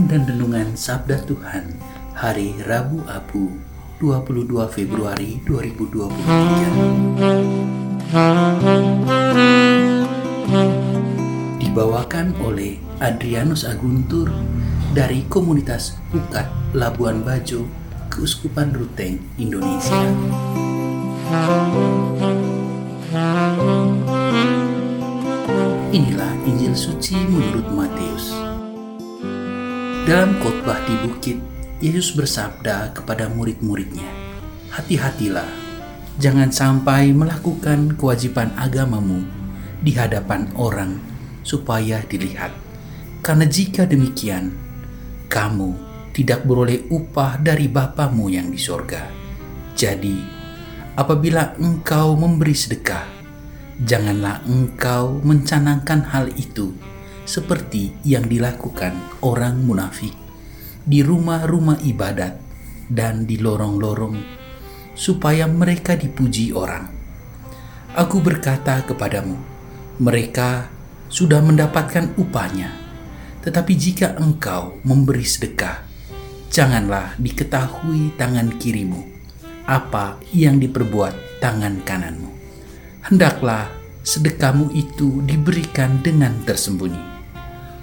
Bacaan dan Renungan Sabda Tuhan Hari Rabu Abu 22 Februari 2023 Dibawakan oleh Adrianus Aguntur dari komunitas Ukat Labuan Bajo Keuskupan Ruteng Indonesia Inilah Injil suci menurut Matius. Dalam khotbah di bukit, Yesus bersabda kepada murid-muridnya, "Hati-hatilah, jangan sampai melakukan kewajiban agamamu di hadapan orang supaya dilihat. Karena jika demikian, kamu tidak beroleh upah dari Bapamu yang di sorga. Jadi, apabila engkau memberi sedekah, janganlah engkau mencanangkan hal itu seperti yang dilakukan orang munafik di rumah-rumah ibadat dan di lorong-lorong, supaya mereka dipuji orang. Aku berkata kepadamu, mereka sudah mendapatkan upahnya. Tetapi jika engkau memberi sedekah, janganlah diketahui tangan kirimu apa yang diperbuat tangan kananmu hendaklah sedekahmu itu diberikan dengan tersembunyi.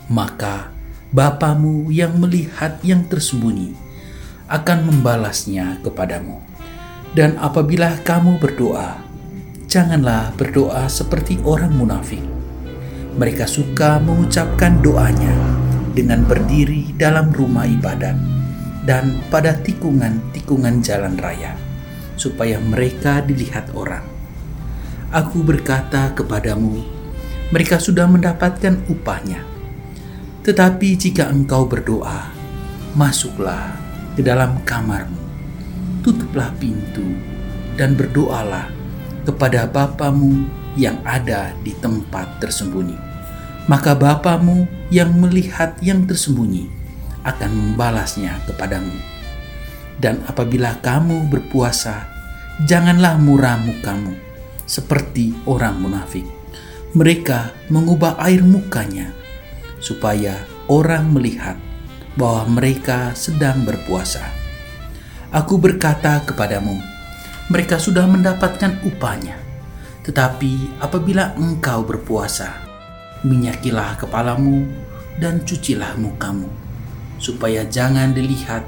Maka Bapamu yang melihat yang tersembunyi akan membalasnya kepadamu. Dan apabila kamu berdoa, janganlah berdoa seperti orang munafik. Mereka suka mengucapkan doanya dengan berdiri dalam rumah ibadat dan pada tikungan-tikungan jalan raya, supaya mereka dilihat orang. Aku berkata kepadamu, mereka sudah mendapatkan upahnya. Tetapi jika engkau berdoa, masuklah ke dalam kamarmu, tutuplah pintu, dan berdoalah kepada Bapamu yang ada di tempat tersembunyi. Maka Bapamu yang melihat yang tersembunyi akan membalasnya kepadamu. Dan apabila kamu berpuasa, janganlah murah mukamu seperti orang munafik. Mereka mengubah air mukanya supaya orang melihat bahwa mereka sedang berpuasa. Aku berkata kepadamu, mereka sudah mendapatkan upahnya. Tetapi apabila engkau berpuasa, minyakilah kepalamu dan cucilah mukamu, supaya jangan dilihat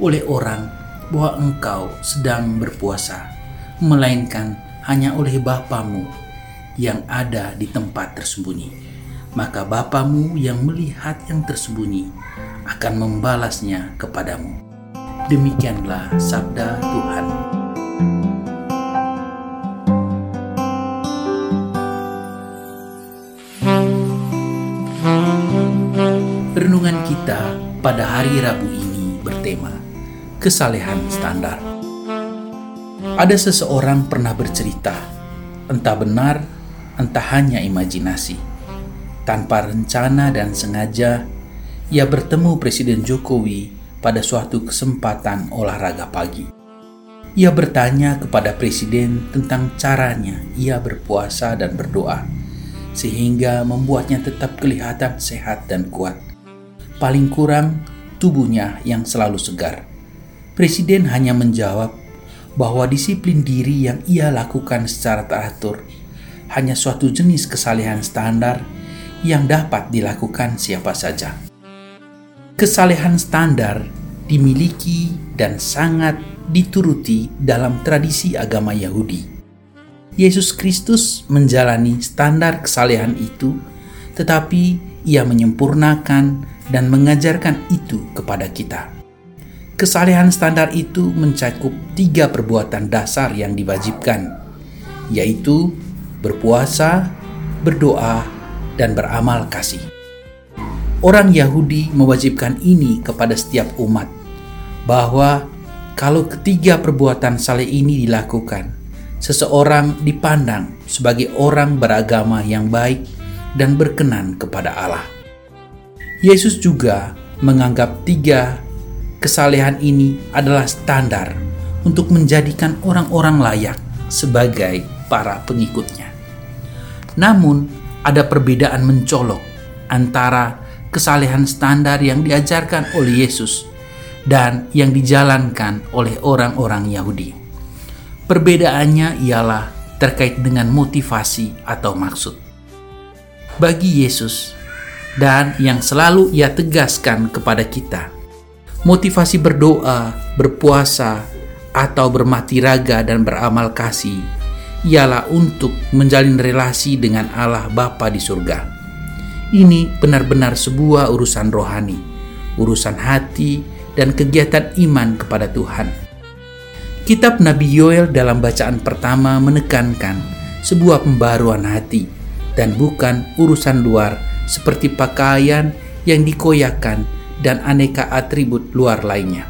oleh orang bahwa engkau sedang berpuasa, melainkan hanya oleh Bapamu yang ada di tempat tersembunyi. Maka Bapamu yang melihat yang tersembunyi akan membalasnya kepadamu. Demikianlah sabda Tuhan. Renungan kita pada hari Rabu ini bertema Kesalehan Standar. Ada seseorang pernah bercerita, entah benar, entah hanya imajinasi. Tanpa rencana dan sengaja, ia bertemu Presiden Jokowi pada suatu kesempatan olahraga pagi. Ia bertanya kepada Presiden tentang caranya ia berpuasa dan berdoa, sehingga membuatnya tetap kelihatan sehat dan kuat. Paling kurang, tubuhnya yang selalu segar. Presiden hanya menjawab bahwa disiplin diri yang ia lakukan secara teratur hanya suatu jenis kesalehan standar yang dapat dilakukan siapa saja. Kesalehan standar dimiliki dan sangat dituruti dalam tradisi agama Yahudi. Yesus Kristus menjalani standar kesalehan itu, tetapi ia menyempurnakan dan mengajarkan itu kepada kita. Kesalehan standar itu mencakup tiga perbuatan dasar yang diwajibkan, yaitu berpuasa, berdoa, dan beramal kasih. Orang Yahudi mewajibkan ini kepada setiap umat, bahwa kalau ketiga perbuatan saleh ini dilakukan, seseorang dipandang sebagai orang beragama yang baik dan berkenan kepada Allah. Yesus juga menganggap tiga kesalehan ini adalah standar untuk menjadikan orang-orang layak sebagai para pengikutnya. Namun, ada perbedaan mencolok antara kesalehan standar yang diajarkan oleh Yesus dan yang dijalankan oleh orang-orang Yahudi. Perbedaannya ialah terkait dengan motivasi atau maksud. Bagi Yesus, dan yang selalu ia tegaskan kepada kita, motivasi berdoa, berpuasa, atau bermati raga dan beramal kasih ialah untuk menjalin relasi dengan Allah Bapa di surga. Ini benar-benar sebuah urusan rohani, urusan hati, dan kegiatan iman kepada Tuhan. Kitab Nabi Yoel dalam bacaan pertama menekankan sebuah pembaruan hati dan bukan urusan luar seperti pakaian yang dikoyakan dan aneka atribut luar lainnya.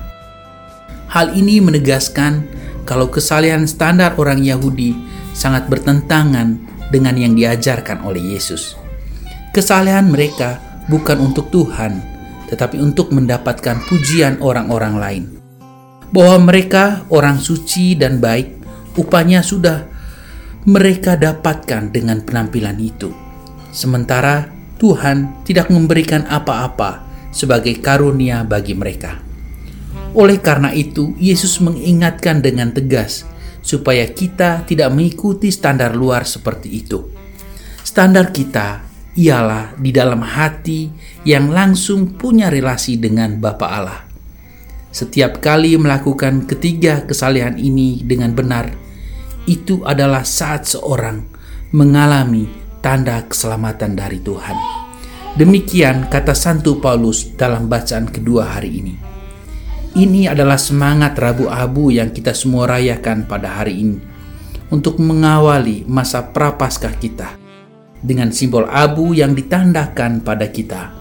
Hal ini menegaskan kalau kesalehan standar orang Yahudi sangat bertentangan dengan yang diajarkan oleh Yesus. Kesalehan mereka bukan untuk Tuhan, tetapi untuk mendapatkan pujian orang-orang lain. Bahwa mereka orang suci dan baik, upahnya sudah mereka dapatkan dengan penampilan itu. Sementara Tuhan tidak memberikan apa-apa sebagai karunia bagi mereka. Oleh karena itu, Yesus mengingatkan dengan tegas supaya kita tidak mengikuti standar luar seperti itu. Standar kita ialah di dalam hati yang langsung punya relasi dengan Bapa Allah. Setiap kali melakukan ketiga kesalehan ini dengan benar, itu adalah saat seorang mengalami tanda keselamatan dari Tuhan. Demikian kata Santo Paulus dalam bacaan kedua hari ini. Ini adalah semangat Rabu Abu yang kita semua rayakan pada hari ini untuk mengawali masa prapaskah kita dengan simbol abu yang ditandakan pada kita.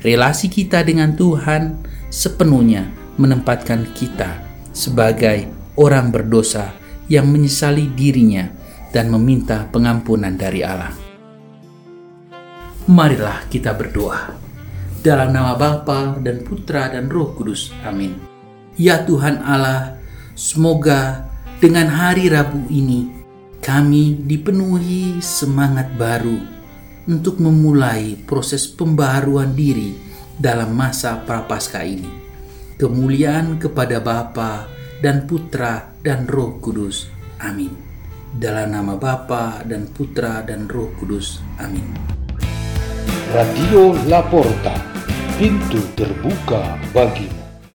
Relasi kita dengan Tuhan sepenuhnya menempatkan kita sebagai orang berdosa yang menyesali dirinya dan meminta pengampunan dari Allah. Marilah kita berdoa. Dalam nama Bapa dan Putra dan Roh Kudus. Amin. Ya Tuhan Allah, semoga dengan hari Rabu ini kami dipenuhi semangat baru untuk memulai proses pembaharuan diri dalam masa prapaskah ini. Kemuliaan kepada Bapa dan Putra dan Roh Kudus. Amin. Dalam nama Bapa dan Putra dan Roh Kudus. Amin. Radio Laporta, pintu terbuka bagimu.